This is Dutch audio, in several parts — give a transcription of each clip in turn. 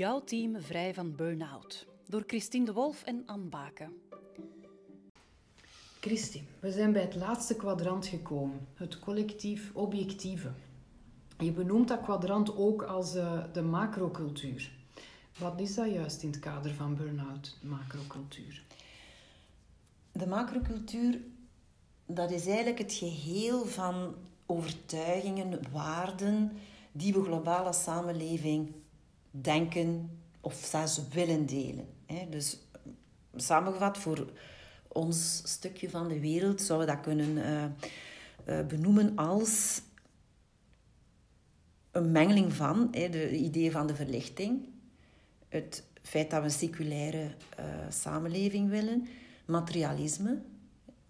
jouw team vrij van burn-out. Door Christine de Wolf en Anne Baken. Christine, we zijn bij het laatste kwadrant gekomen. Het collectief objectieve. Je benoemt dat kwadrant ook als uh, de macrocultuur. Wat is dat juist in het kader van burn-out, macrocultuur? De macrocultuur, dat is eigenlijk het geheel van overtuigingen, waarden die we globale samenleving denken of zelfs willen delen. Dus samengevat, voor ons stukje van de wereld zouden we dat kunnen uh, uh, benoemen als een mengeling van de idee van de verlichting, het feit dat we een seculaire uh, samenleving willen, materialisme,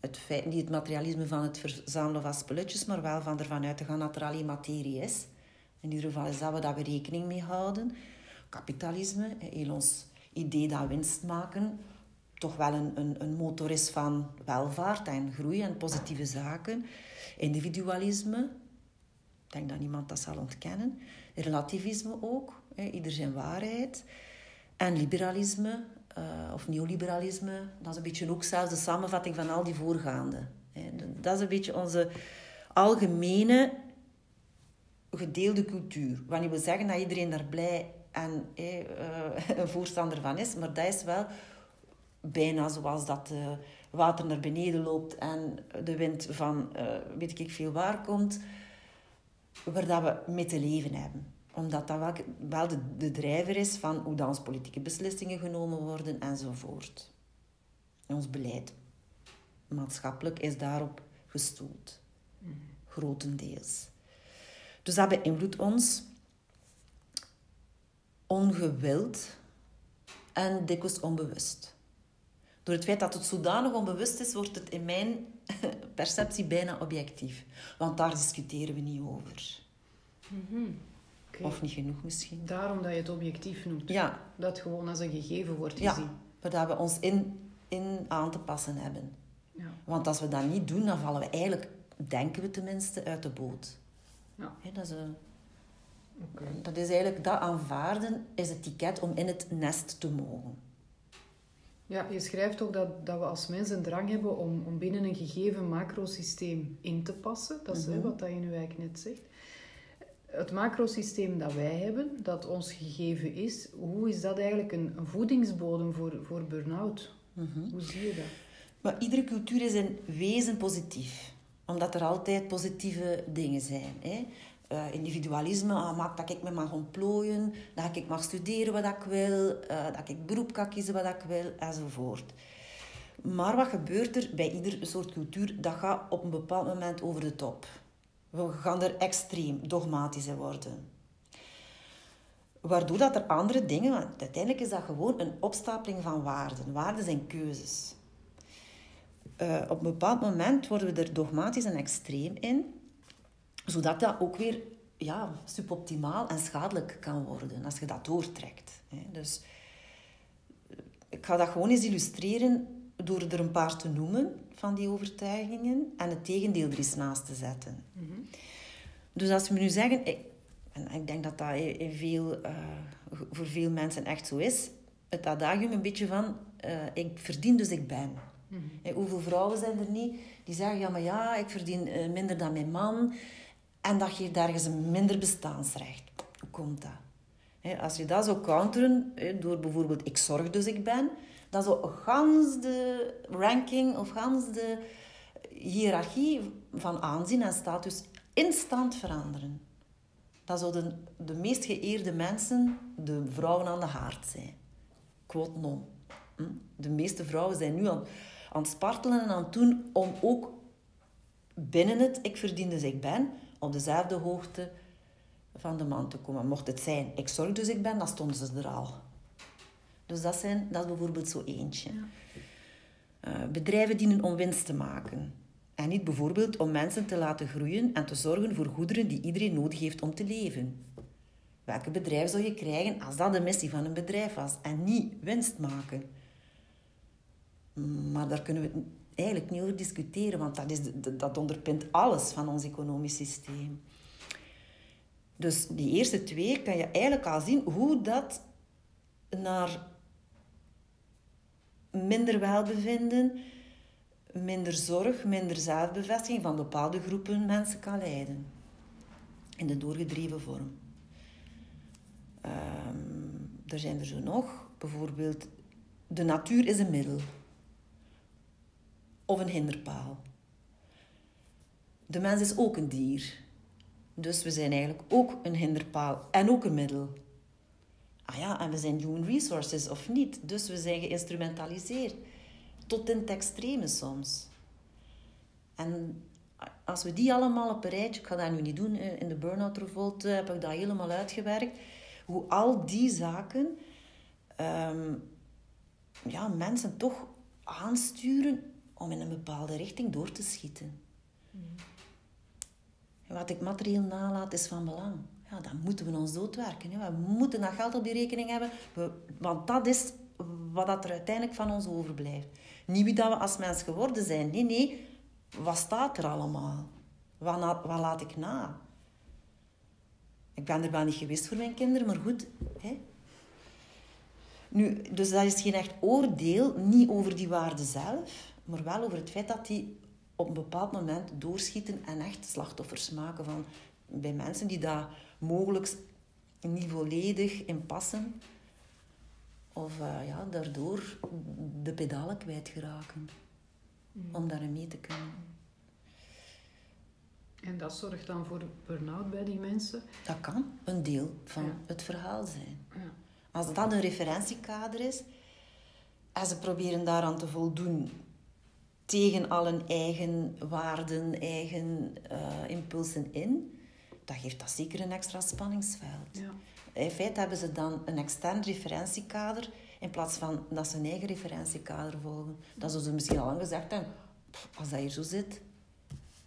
het feit, niet het materialisme van het verzamelen van spulletjes, maar wel van ervan uit te gaan dat er alleen materie is. In ieder geval is dat we daar rekening mee houden. Kapitalisme, heel ons idee dat winst maken toch wel een, een, een motor is van welvaart en groei en positieve zaken. Individualisme, ik denk dat niemand dat zal ontkennen. Relativisme ook, ieder zijn waarheid. En liberalisme, uh, of neoliberalisme, dat is een beetje ook zelfs de samenvatting van al die voorgaande. Dat is een beetje onze algemene gedeelde cultuur. Wanneer we zeggen dat iedereen daar blij en uh, een voorstander van is, maar dat is wel bijna zoals dat uh, water naar beneden loopt en de wind van uh, weet ik veel waar komt waar dat we mee te leven hebben. Omdat dat wel, wel de, de drijver is van hoe dan onze politieke beslissingen genomen worden enzovoort. En ons beleid maatschappelijk is daarop gestoeld. Mm. Grotendeels. Dus dat beïnvloedt ons ongewild en dikwijls onbewust. Door het feit dat het zodanig onbewust is, wordt het in mijn perceptie bijna objectief. Want daar discussiëren we niet over. Mm Of niet genoeg misschien. Daarom dat je het objectief noemt. Ja. Dat gewoon als een gegeven wordt gezien. Ja, dat we ons in, in aan te passen hebben. Ja. Want als we dat niet doen, dan vallen we eigenlijk, denken we tenminste, uit de boot. Ja. dat, is een, dat is eigenlijk dat aanvaarden, is het ticket om in het nest te mogen. Ja, je schrijft ook dat, dat we als mens een drang hebben om, om binnen een gegeven macrosysteem in te passen. Dat is mm wat dat je nu eigenlijk net zegt. Het macrosysteem dat wij hebben, dat ons gegeven is, hoe is dat eigenlijk een, een voedingsbodem voor, voor burn-out? Mhm. Hoe zie je dat? Maar iedere cultuur is in wezen positief. Omdat er altijd positieve dingen zijn. Hè? uh, individualisme ah, maakt dat ik me mag ontplooien, dat ik mag studeren wat ik wil, uh, dat ik beroep kan kiezen wat ik wil, enzovoort. Maar wat gebeurt er bij ieder soort cultuur? Dat gaat op een bepaald moment over de top. We gaan er extreem dogmatisch in worden. Waardoor dat er andere dingen... Uiteindelijk is dat gewoon een opstapeling van waarden. Waarden zijn keuzes. Uh, op een bepaald moment worden we er dogmatisch en extreem in zodat dat ook weer ja, suboptimaal en schadelijk kan worden als je dat doortrekt. Dus eh, ik ga dat gewoon eens illustreren door er een paar te noemen van die overtuigingen en het tegendeel er eens naast te zetten. Mhm. Dus als we nu zeggen, en ik denk dat dat in veel, uh, voor veel mensen echt zo is, het adagium een beetje van, uh, ik verdien dus ik ben. Mm Hoeveel vrouwen zijn er niet die zeggen, ja maar ja, ik verdien minder dan mijn man, en dat geeft ergens een minder bestaansrecht. Hoe komt dat? Als je dat zou counteren door bijvoorbeeld ik zorg dus ik ben, dan zou gans de ranking of gans de hiërarchie van aanzien en status instant veranderen. Dat zouden de meest geëerde mensen de vrouwen aan de haard zijn. Quote non. Hm? De meeste vrouwen zijn nu aan, aan het spartelen en aan het doen om ook binnen het ik verdien dus ik ben op dezelfde hoogte van de man te komen. Mocht het zijn, ik zorg dus ik ben, dan stonden ze er al. Dus dat, zijn, dat is bijvoorbeeld zo eentje. Uh, bedrijven dienen om winst te maken. En niet bijvoorbeeld om mensen te laten groeien en te zorgen voor goederen die iedereen nodig heeft om te leven. Welke bedrijf zou je krijgen als dat de missie van een bedrijf was en niet winst maken? Maar daar kunnen we eigenlijk niet over discussiëren, want dat, is, dat onderpint alles van ons economisch systeem. Dus die eerste twee kan je eigenlijk al zien hoe dat naar minder welbevinden, minder zorg, minder zelfbevestiging van bepaalde groepen mensen kan leiden. In de doorgedreven vorm. Ehm, er zijn er zo nog. Bijvoorbeeld, de natuur is een middel. Of een hinderpaal. De mens is ook een dier. Dus we zijn eigenlijk ook een hinderpaal en ook een middel. Ah ja, en we zijn human resources of niet. Dus we zijn geïnstrumentaliseerd. Tot in het extreme soms. En als we die allemaal op een rijtje, ik ga dat nu niet doen, in de Burnout Revolt heb ik dat helemaal uitgewerkt. Hoe al die zaken ehm, ja, mensen toch aansturen om in een bepaalde richting door te schieten. Mm. Wat ik materieel nalaat is van belang. Ja, dan moeten we ons doodwerken. We moeten dat geld op die rekening hebben, want dat is wat er uiteindelijk van ons overblijft. Niet wie dat we als mens geworden zijn. Nee, nee. Wat staat er allemaal? Wat, wat laat ik na? Ik ben er wel niet geweest voor mijn kinderen, maar goed. Hè? Nu, dus dat is geen echt oordeel, niet over die waarde zelf, maar wel over het feit dat die op een bepaald moment doorschieten en echt slachtoffers maken van bij mensen die daar mogelijk niet volledig in passen. Of uh, ja, daardoor de pedalen kwijtgeraken. Mm. Om daarin mee te kunnen. En dat zorgt dan voor burn-out bij die mensen? Dat kan een deel van het verhaal zijn. Ja. Als dat een referentiekader is en ze proberen daaraan te voldoen tegen al hun eigen waarden, eigen uh, impulsen in, dat geeft dat zeker een extra spanningsveld. Ja. In feite hebben ze dan een extern referentiekader in plaats van dat ze een eigen referentiekader volgen. Dat ze misschien al lang gezegd hebben, als dat hier zo zit,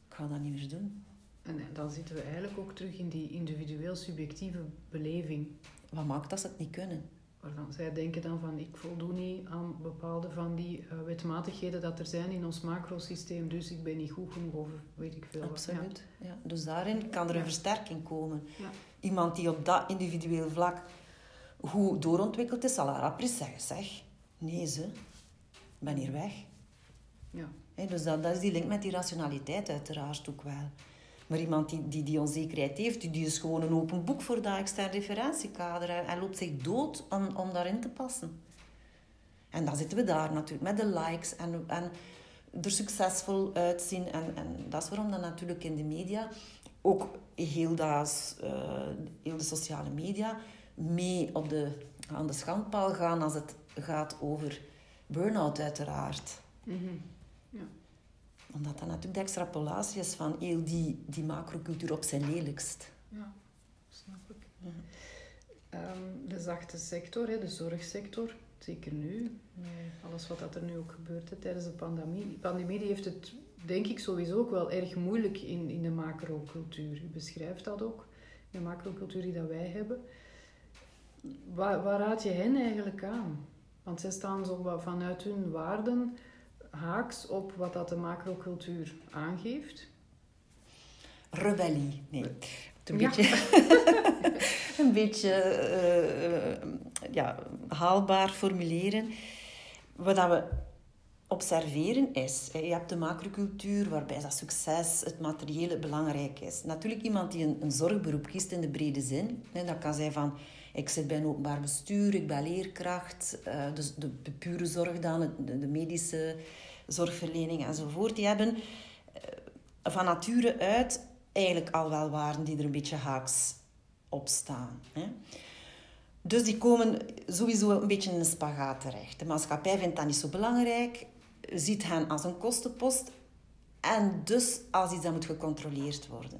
ik ga dat niet meer doen. En dan zitten we eigenlijk ook terug in die individueel subjectieve beleving. Wat maakt dat ze het niet kunnen? Waarvan zij denken dan van ik voldoen niet aan bepaalde van die uh, wetmatigheden dat er zijn in ons macrosysteem, dus ik ben niet goed genoeg of weet ik veel Absoluut. Ja. ja. Dus daarin kan er een versterking komen. Ja. Iemand die op dat individueel vlak goed doorontwikkeld is, zal haar apres zeggen, zeg, nee ze, ben hier weg. Ja. dus dat, dat is die link met die rationaliteit uiteraard ook wel. Maar iemand die, die die onzekerheid heeft, die, die is gewoon een open boek voor dat extern referentiekader. En, loopt zich dood om, om daarin te passen. En dan zitten we daar natuurlijk met de likes en, en er succesvol uitzien. En, en dat is waarom dan natuurlijk in de media, ook heel, dat, uh, heel de sociale media, mee op de, aan de schandpaal gaan als het gaat over burn-out uiteraard. Mm omdat dat natuurlijk de extrapolatie is van heel die, die macrocultuur op zijn lelijkst. Ja, snap ik. Ehm, de zachte sector, de zorgsector, zeker nu, alles wat dat er nu ook gebeurt tijdens de pandemie. De pandemie die heeft het, denk ik, sowieso ook wel erg moeilijk in, in de macrocultuur. U beschrijft dat ook, de macrocultuur die dat wij hebben. Waar, waar raad je hen eigenlijk aan? Want zij staan zo vanuit hun waarden haaks op wat dat de macrocultuur aangeeft? Rebellie, nee. Een beetje, een beetje uh, ja, haalbaar formuleren. Wat dat we observeren is, je hebt de macrocultuur waarbij dat succes, het materiële belangrijk is. Natuurlijk iemand die een, een zorgberoep kiest in de brede zin. Dat kan zijn van, ik zit bij een openbaar bestuur, ik ben leerkracht. Uh, dus de, pure zorg dan, de, de medische zorgverlening enzovoort, die hebben eh, van nature uit eigenlijk al wel waarden die er een beetje haaks op staan. Dus die komen sowieso een beetje in een spagaat terecht. De maatschappij vindt dat niet zo belangrijk, ziet hen als een kostenpost en dus als iets dat moet gecontroleerd worden.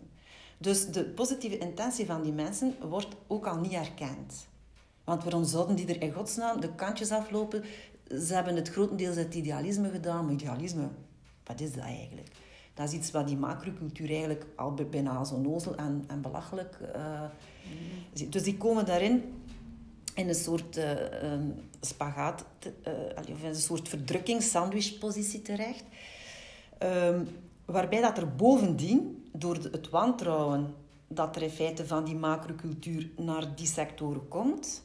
Dus de positieve intentie van die mensen wordt ook al niet erkend. Want waarom zouden die er in godsnaam de kantjes aflopen ze hebben het grotendeels uit idealisme gedaan. Maar idealisme, wat is dat eigenlijk? Dat is iets wat die macrocultuur eigenlijk al bijna zo nozel en, en belachelijk uh, Dus die komen daarin in een soort uh, spagaat, uh, of een soort verdrukkings-sandwichpositie terecht. Um, waarbij dat er bovendien, door het wantrouwen dat er in feite van die macrocultuur naar die sectoren komt,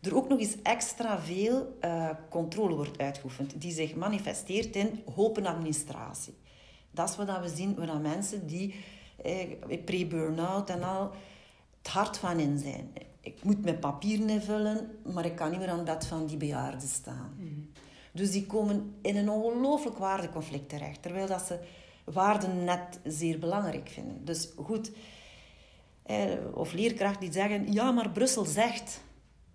er ook nog eens extra veel uh, controle wordt uitgeoefend, die zich manifesteert in hopenadministratie. Dat is wat we zien, waar mensen die eh, pre-burn-out en al het hart van in zijn. Ik moet mijn papieren invullen, maar ik kan niet meer aan het bed van die bejaarden staan. Mhm. Dus die komen in een ongelooflijk waardeconflict terecht, terwijl dat ze waarden net zeer belangrijk vinden. Dus goed, eh, of leerkrachten die zeggen, ja, maar Brussel zegt.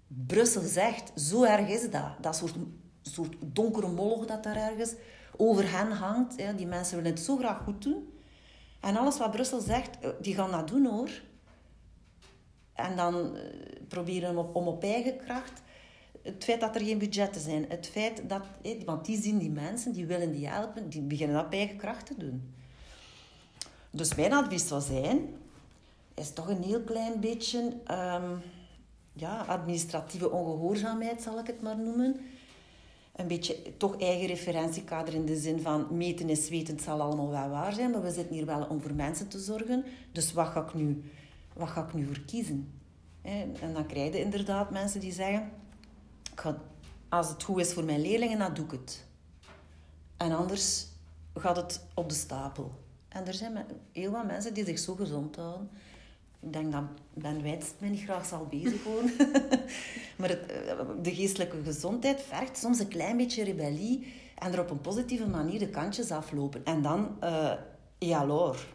Brussel zegt, zo erg is dat. Dat soort, soort donkere moloch dat daar ergens over hen hangt. Die mensen willen het zo graag goed doen. En alles wat Brussel zegt, eh, die gaan dat doen hoor. En dan eh, proberen om, om op eigen kracht het feit dat er geen budgetten zijn, het feit dat, want die zien die mensen, die willen die helpen, die beginnen dat op eigen kracht te doen. Dus mijn advies zou zijn, is toch een heel klein beetje um, ja, administratieve ongehoorzaamheid, zal ik het maar noemen. Een beetje toch eigen referentiekader in de zin van meten is weten, het zal allemaal wel waar zijn, maar we zitten hier wel om voor mensen te zorgen. Dus wat ga ik nu, wat ga ik nu voor kiezen? En dan krijg je inderdaad mensen die zeggen, als het goed is voor mijn leerlingen, dan doe ik het. En anders gaat het op de stapel. En er zijn heel wat mensen die zich zo gezond houden. Ik denk dat Ben Wijts me niet graag zal bezig houden. maar het, eh, de geestelijke gezondheid vergt soms een klein beetje rebellie en er op een positieve manier de kantjes aflopen. En dan, uh, ja, loor.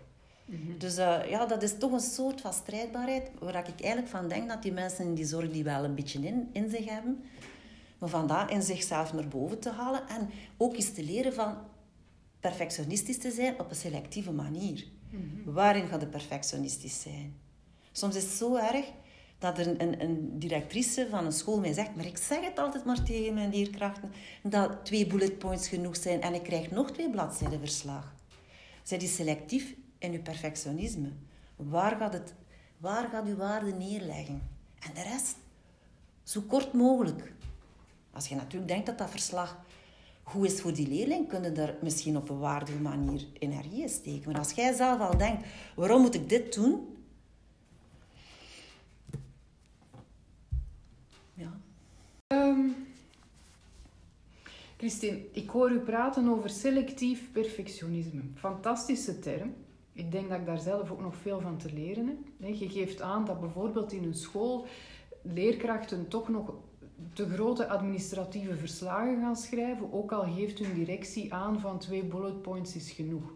Mhm. Dus uh, ja, dat is toch een soort van strijdbaarheid waar ik eigenlijk van denk dat die mensen in die zorg die wel een beetje in, in zich hebben, maar van dat in zichzelf naar boven te halen en ook eens te leren van perfectionistisch te zijn op een selectieve manier. Mhm. Waarin gaat de perfectionistisch zijn? Soms is het zo erg dat er een, een, directrice van een school mij zegt, maar ik zeg het altijd maar tegen mijn leerkrachten, dat twee bullet points genoeg zijn en ik krijg nog twee bladzijden verslag. Zij is selectief in uw perfectionisme. Waar gaat, het, waar gaat uw waarde neerleggen? En de rest, zo kort mogelijk. Als je natuurlijk denkt dat dat verslag goed is voor die leerling, kun je daar misschien op een waardige manier energie steken. Maar als jij zelf al denkt, waarom moet ik dit doen? Ja. Um, Christine, ik hoor u praten over selectief perfectionisme. Fantastische term. Ik denk dat ik daar zelf ook nog veel van te leren heb. Je geeft aan dat bijvoorbeeld in een school leerkrachten toch nog te grote administratieve verslagen gaan schrijven, ook al geeft hun directie aan van twee bullet points is genoeg.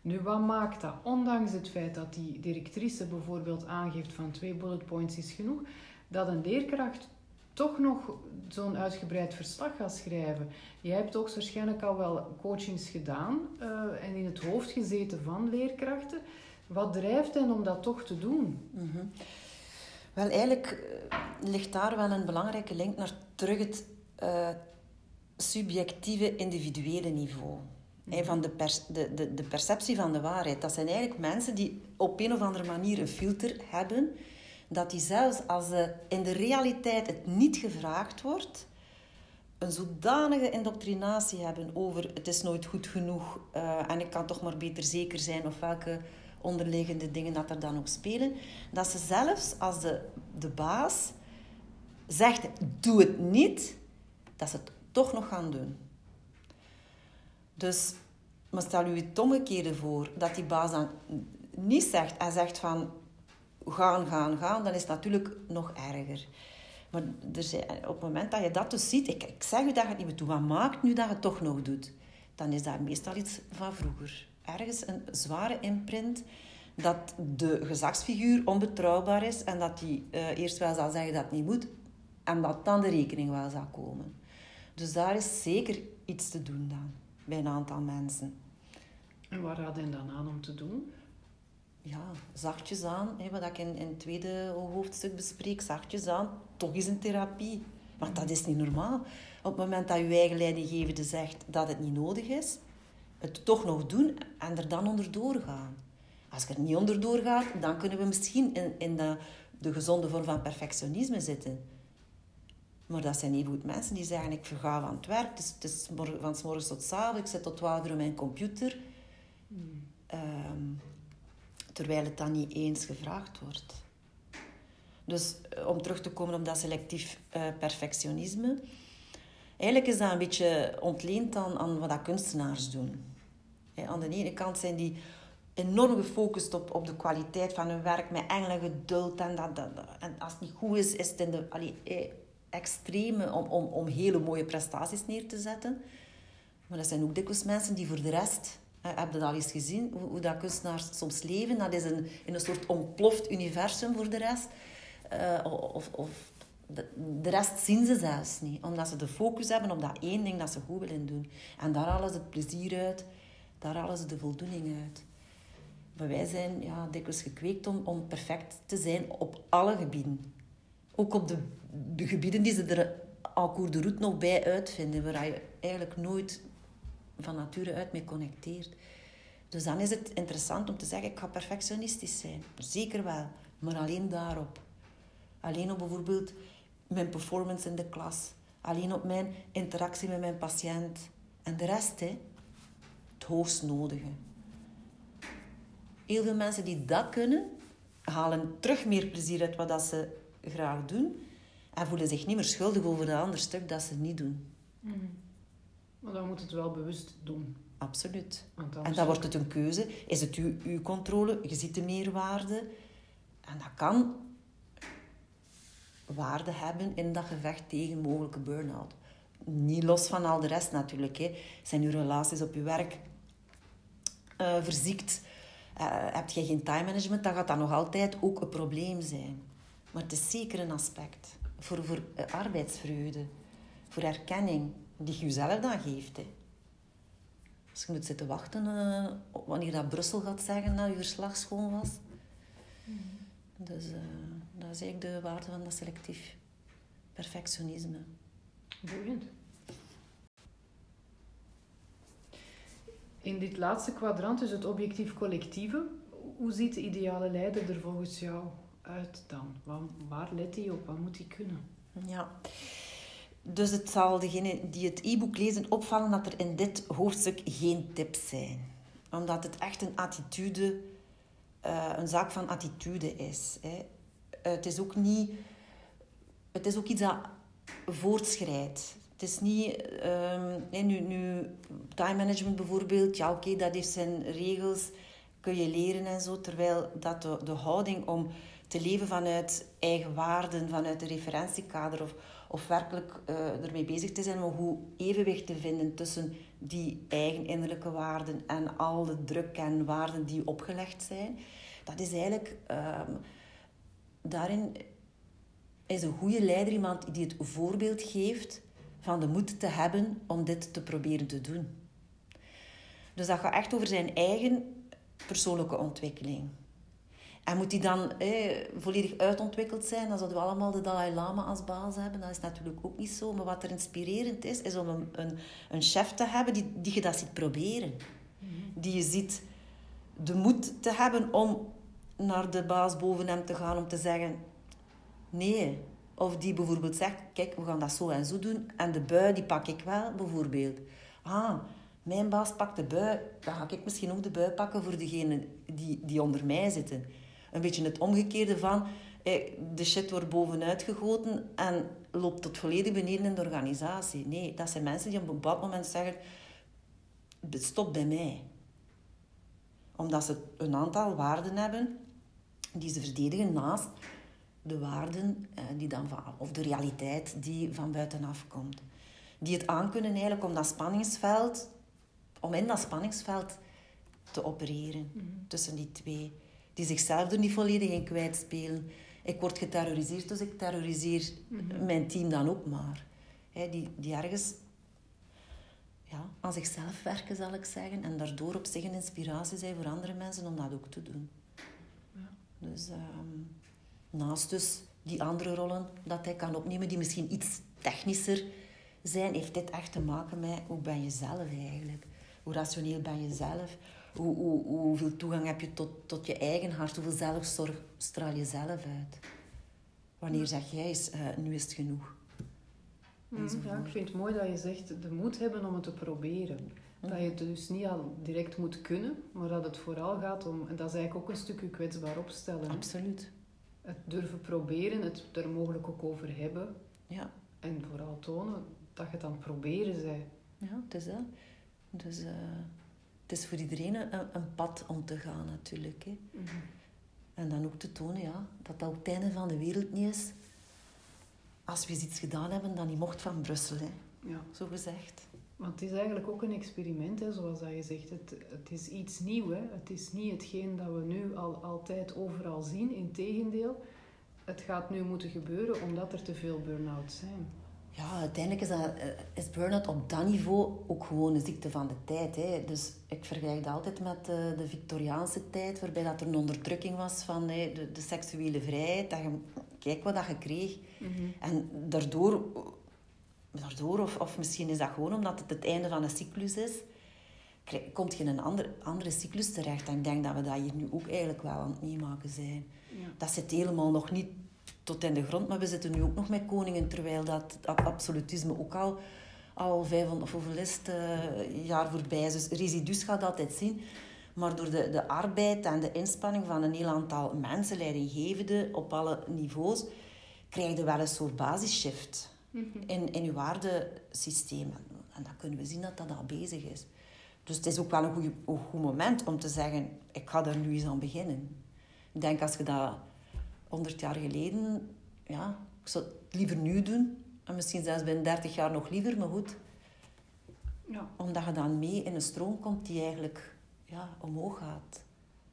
Nu, wat maakt dat? Ondanks het feit dat die directrice bijvoorbeeld aangeeft van twee bullet points is genoeg, dat een leerkracht toch nog zo'n uitgebreid verslag gaat schrijven. Jij hebt ook waarschijnlijk al wel coachings gedaan uh, en het hoofd gezeten van leerkrachten. Wat drijft hen om dat toch te doen? Mm wel, eigenlijk eh, ligt daar wel een belangrijke link naar terug het uh, subjectieve, individuele niveau. Mm. van de, de, de, de perceptie van de waarheid. Dat zijn eigenlijk mensen die op een of andere manier een filter hebben. Dat die zelfs als ze in de realiteit het niet gevraagd wordt, een zodanige indoctrinatie hebben over het is nooit goed genoeg uh, en ik kan toch maar beter zeker zijn of welke onderliggende dingen dat er dan ook spelen, dat ze zelfs als de, de baas zegt, doe het niet, dat ze het toch nog gaan doen. Dus, maar stel u het omgekeerde voor, dat die baas dan niet zegt en zegt van, gaan, gaan, gaan, dan is het natuurlijk nog erger. Maar er zijn, op het moment dat je dat dus ziet, ik, ik zeg u dat je het niet meer doet, wat maakt nu dat je het toch nog doet? Dan is dat meestal iets van vroeger ergens een zware imprint dat de gezagsfiguur onbetrouwbaar is en dat hij uh, eerst wel zal zeggen dat het niet moet en dat dan de rekening wel zal komen. Dus daar is zeker iets te doen dan, bij een aantal mensen. En wat raad je dan aan om te doen? Ja, zachtjes aan, hè, wat ik in, in het tweede hoofdstuk bespreek, zachtjes aan, toch is een therapie. Want dat is niet normaal. Op het moment dat je eigen leidinggevende zegt dat het niet nodig is, het toch nog doen en er dan onder doorgaan. Als ik er niet onder doorgaat, dan kunnen we misschien in, in de, de gezonde vorm van perfectionisme zitten. Maar dat zijn even goed mensen die zeggen, ik verga van het werk, het is, het is van s morgens tot s avonds, ik zit tot 12 uur op mijn computer. Um, terwijl het dan niet eens gevraagd wordt. Dus eh, om terug te komen op dat selectief uh, perfectionisme. Eigenlijk is dat een beetje ontleend aan, wat dat kunstenaars doen. aan de ene kant zijn die enorm gefocust op, op de kwaliteit van hun werk, met engelen geduld. En, dat, en als het niet goed is, is het in de allee, extreme om, om, om hele mooie prestaties neer te zetten. Maar dat zijn ook dikwijls mensen die voor de rest... Heb je dat al eens gezien? Hoe, hoe dat kunstenaars soms leven? Dat is een, in een soort ontploft universum voor de rest. Uh, of, of de, de, rest zien ze zelfs niet. Omdat ze de focus hebben op dat één ding dat ze goed willen doen. En daar halen ze het plezier uit. Daar halen ze de voldoening uit. Maar wij zijn ja, dikwijls gekweekt om, om perfect te zijn op alle gebieden. Ook op de, de gebieden die ze er al cours de route nog bij uitvinden. Waar je eigenlijk nooit van nature uit mee connecteert. Dus dan is het interessant om te zeggen, ik ga perfectionistisch zijn. Zeker wel, maar alleen daarop. Alleen op bijvoorbeeld mijn performance in de klas. Alleen op mijn interactie met mijn patiënt. En de rest, hè, het hoogst nodige. Heel veel mensen die dat kunnen, halen terug meer plezier uit wat dat ze graag doen. En voelen zich niet meer schuldig over dat andere stuk dat ze niet doen. Mm. Maar dan moet het wel bewust doen. Absoluut. En dan wordt het een keuze. Is het uw, uw controle? Je ziet de meerwaarde. En dat kan waarde hebben in dat gevecht tegen mogelijke burn-out. Niet los van al de rest natuurlijk. Hè. Zijn uw relaties op uw werk uh, verziekt? Uh, heb je geen time management, dan gaat dat nog altijd ook een probleem zijn. Maar het is zeker een aspect voor, voor uh, arbeidsvreugde, voor erkenning, die je jezelf dan geeft. Hè. Als je moet zitten wachten wanneer dat Brussel gaat zeggen dat je verslag schoon was. Mm. Dus dat is eigenlijk de waarde van dat selectief perfectionisme. Boeiend. In dit laatste kwadrant, dus het objectief-collectieve, hoe ziet de ideale leider er volgens jou uit dan? Waar, waar let hij op? Wat moet hij kunnen? Ja, dus het zal degene die het e-book lezen opvallen dat er in dit hoofdstuk geen tips zijn. Omdat het echt een attitude, uh, een zaak van attitude is. Het is ook niet... Het is ook iets dat voortschrijdt. Het is niet... Nee, nu, nu, time management bijvoorbeeld, ja oké, dat heeft zijn regels, kun je leren en zo. Terwijl dat de, de houding om te leven vanuit eigen waarden, vanuit een referentiekader of, of werkelijk uh, ermee bezig te zijn om hoe evenwicht te vinden tussen die eigen innerlijke waarden en al de druk en waarden die opgelegd zijn. Dat is eigenlijk... Um, daarin is een goede leider iemand die het voorbeeld geeft van de moed te hebben om dit te proberen te doen. Dus dat gaat echt over zijn eigen persoonlijke ontwikkeling. En moet die dan eh, volledig uitontwikkeld zijn, dan zouden we allemaal de Dalai Lama als baas hebben. Dat is natuurlijk ook niet zo. Maar wat er inspirerend is, is om een, een, een chef te hebben die, die je dat ziet proberen. Mhm. Die je ziet de moed te hebben om naar de baas boven hem te gaan om te zeggen... Nee. Of die bijvoorbeeld zegt, kijk, we gaan dat zo en zo doen. En de bui, die pak ik wel, bijvoorbeeld. Ah, mijn baas pakt de bui. Dan ga ik misschien ook de bui pakken voor degenen die, die onder mij zitten. Een beetje het omgekeerde van... Eh, de shit wordt bovenuit gegoten en loopt tot volledig beneden in de organisatie. Nee, dat zijn mensen die op een bepaald moment zeggen... Stop bij mij. Omdat ze een aantal waarden hebben die ze verdedigen naast de waarden eh, die dan van, of de realiteit die van buitenaf komt. Die het aankunnen eigenlijk om dat spanningsveld, om in dat spanningsveld te opereren mhm. tussen die twee. Die zichzelf er niet volledig in kwijtspelen. Ik word geterroriseerd, dus ik terroriseer mhm. mijn team dan ook maar. die, die ergens ja, aan zichzelf werken, zal ik zeggen. En daardoor op zich een inspiratie zijn voor andere mensen om dat ook te doen. Dus ehm, naast dus die andere rollen dat hij kan opnemen, die misschien iets technischer zijn, heeft dit echt te maken met hoe ben je zelf eigenlijk? Hoe rationeel ben je zelf? Hoe, hoe, hoeveel toegang heb je tot, tot je eigen hart? Hoeveel zelfzorg straal je zelf uit? Wanneer zeg jij eens, uh, nu is het genoeg? Mm, ja, ik vind het mooi dat je zegt de moed hebben om het te proberen. Dat je het dus niet al direct moet kunnen, maar dat het vooral gaat om... En dat is eigenlijk ook een stukje kwetsbaar opstellen. Absoluut. Het durven proberen, het er mogelijk ook over hebben. Ja. En vooral tonen dat je het aan het proberen bent. Ja, het is dat. Dus uh, het is voor iedereen een, een, pad om te gaan natuurlijk. Hè. Mm -hmm. En dan ook te tonen ja, dat dat ook het einde van de wereld niet is. Als we iets gedaan hebben dat niet mocht van Brussel. Hè. Ja. Zo gezegd. Want het is eigenlijk ook een experiment, hè, zoals dat je zegt. Het, het is iets nieuws. Hè. Het is niet hetgeen dat we nu al altijd overal zien. Integendeel, het gaat nu moeten gebeuren omdat er te veel burn-outs zijn. Ja, uiteindelijk is, dat, eh, is burn-out op dat niveau ook gewoon een ziekte van de tijd. Hè. Dus ik vergelijk dat altijd met de, de Victoriaanse tijd, waarbij dat er een onderdrukking was van hè, de, de, seksuele vrijheid. Dat je, kijk wat dat je kreeg. Mhm. En daardoor daardoor, of, of misschien is dat gewoon omdat het het einde van een cyclus is, komt je in een ander, andere cyclus terecht. En ik denk dat we dat hier nu ook eigenlijk wel aan het meemaken zijn. Ja. Dat zit helemaal nog niet tot in de grond, maar we zitten nu ook nog met koningen, terwijl dat, dat absolutisme ook al, al 500 of hoeveel is het, uh, jaar voorbij is. Dus residus gaat altijd zien. Maar door de, de arbeid en de inspanning van een heel aantal mensen, leidinggevenden op alle niveaus, krijg je wel een soort basisshift in, in uw waardesysteem. En dan kunnen we zien dat dat al bezig is. Dus het is ook wel een, goede, een goed moment om te zeggen, ik ga er nu eens aan beginnen. Ik denk als je dat 100 jaar geleden, ja, ik zou het liever nu doen. En misschien zelfs binnen 30 jaar nog liever, maar goed. Ja. Omdat je dan mee in een stroom komt die eigenlijk ja, omhoog gaat.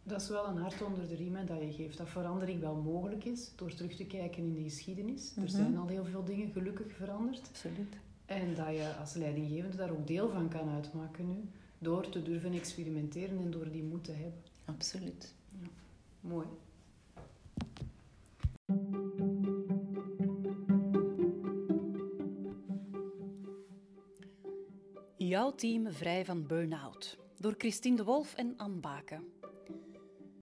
Dat is wel een hart onder de riem dat je geeft. Dat verandering wel mogelijk is door terug te kijken in de geschiedenis. Er mhm. zijn al heel veel dingen gelukkig veranderd. Absoluut. En dat je als leidinggevende daar ook deel van kan uitmaken nu. Door te durven experimenteren en door die moed te hebben. Absoluut. Ja. Mooi. Jouw team vrij van burn-out. Door Christine de Wolf en Anne Baken.